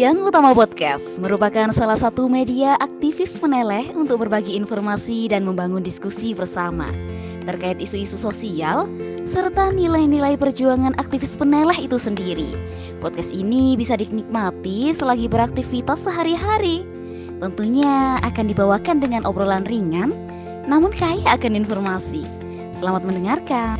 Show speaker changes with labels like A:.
A: Yang Utama Podcast merupakan salah satu media aktivis peneleh untuk berbagi informasi dan membangun diskusi bersama terkait isu-isu sosial serta nilai-nilai perjuangan aktivis peneleh itu sendiri. Podcast ini bisa dinikmati selagi beraktivitas sehari-hari. Tentunya akan dibawakan dengan obrolan ringan namun kaya akan informasi. Selamat mendengarkan.